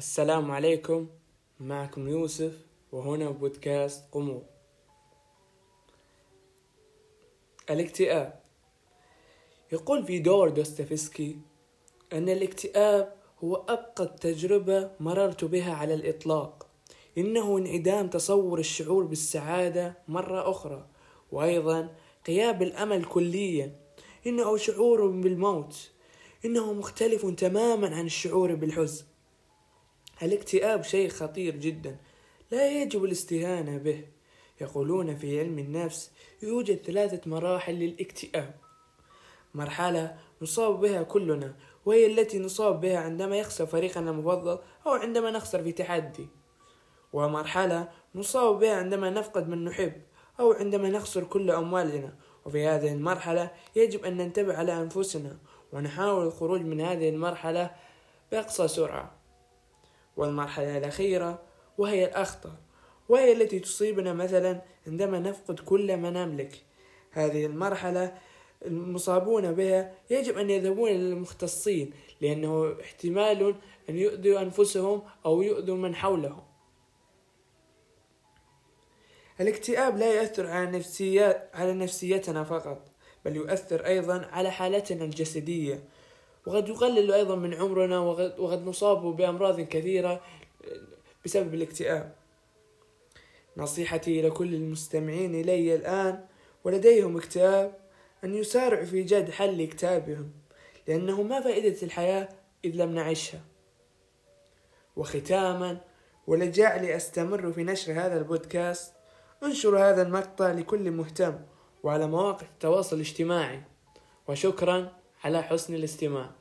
السلام عليكم. معكم يوسف وهنا بودكاست قمور الاكتئاب. يقول فيدور دوستويفسكي أن الاكتئاب هو أبقى تجربة مررت بها على الإطلاق. إنه انعدام تصور الشعور بالسعادة مرة أخرى. وأيضا غياب الأمل كليا. إنه شعور بالموت. إنه مختلف تماما عن الشعور بالحزن. الاكتئاب شيء خطير جدا لا يجب الاستهانة به. يقولون في علم النفس يوجد ثلاثة مراحل للاكتئاب. مرحلة نصاب بها كلنا وهي التي نصاب بها عندما يخسر فريقنا المفضل أو عندما نخسر في تحدي. ومرحلة نصاب بها عندما نفقد من نحب أو عندما نخسر كل أموالنا. وفي هذه المرحلة يجب أن ننتبه على أنفسنا ونحاول الخروج من هذه المرحلة بأقصى سرعة. والمرحلة الأخيرة وهي الأخطر وهي التي تصيبنا مثلا عندما نفقد كل ما نملك. هذه المرحلة المصابون بها يجب أن يذهبون للمختصين لأنه احتمال أن يؤذوا أنفسهم أو يؤذوا من حولهم. الاكتئاب لا يؤثر على نفسيات على نفسيتنا فقط بل يؤثر أيضا على حالتنا الجسدية. وقد يقلل أيضا من عمرنا وقد, نصاب بأمراض كثيرة بسبب الاكتئاب. نصيحتي لكل المستمعين إلي الآن ولديهم اكتئاب أن يسارعوا في إيجاد حل لاكتئابهم لأنه ما فائدة الحياة إذ لم نعيشها. وختاما ولجعلي أستمر في نشر هذا البودكاست. انشر هذا المقطع لكل مهتم وعلى مواقع التواصل الاجتماعي. وشكرا. على حسن الاستماع.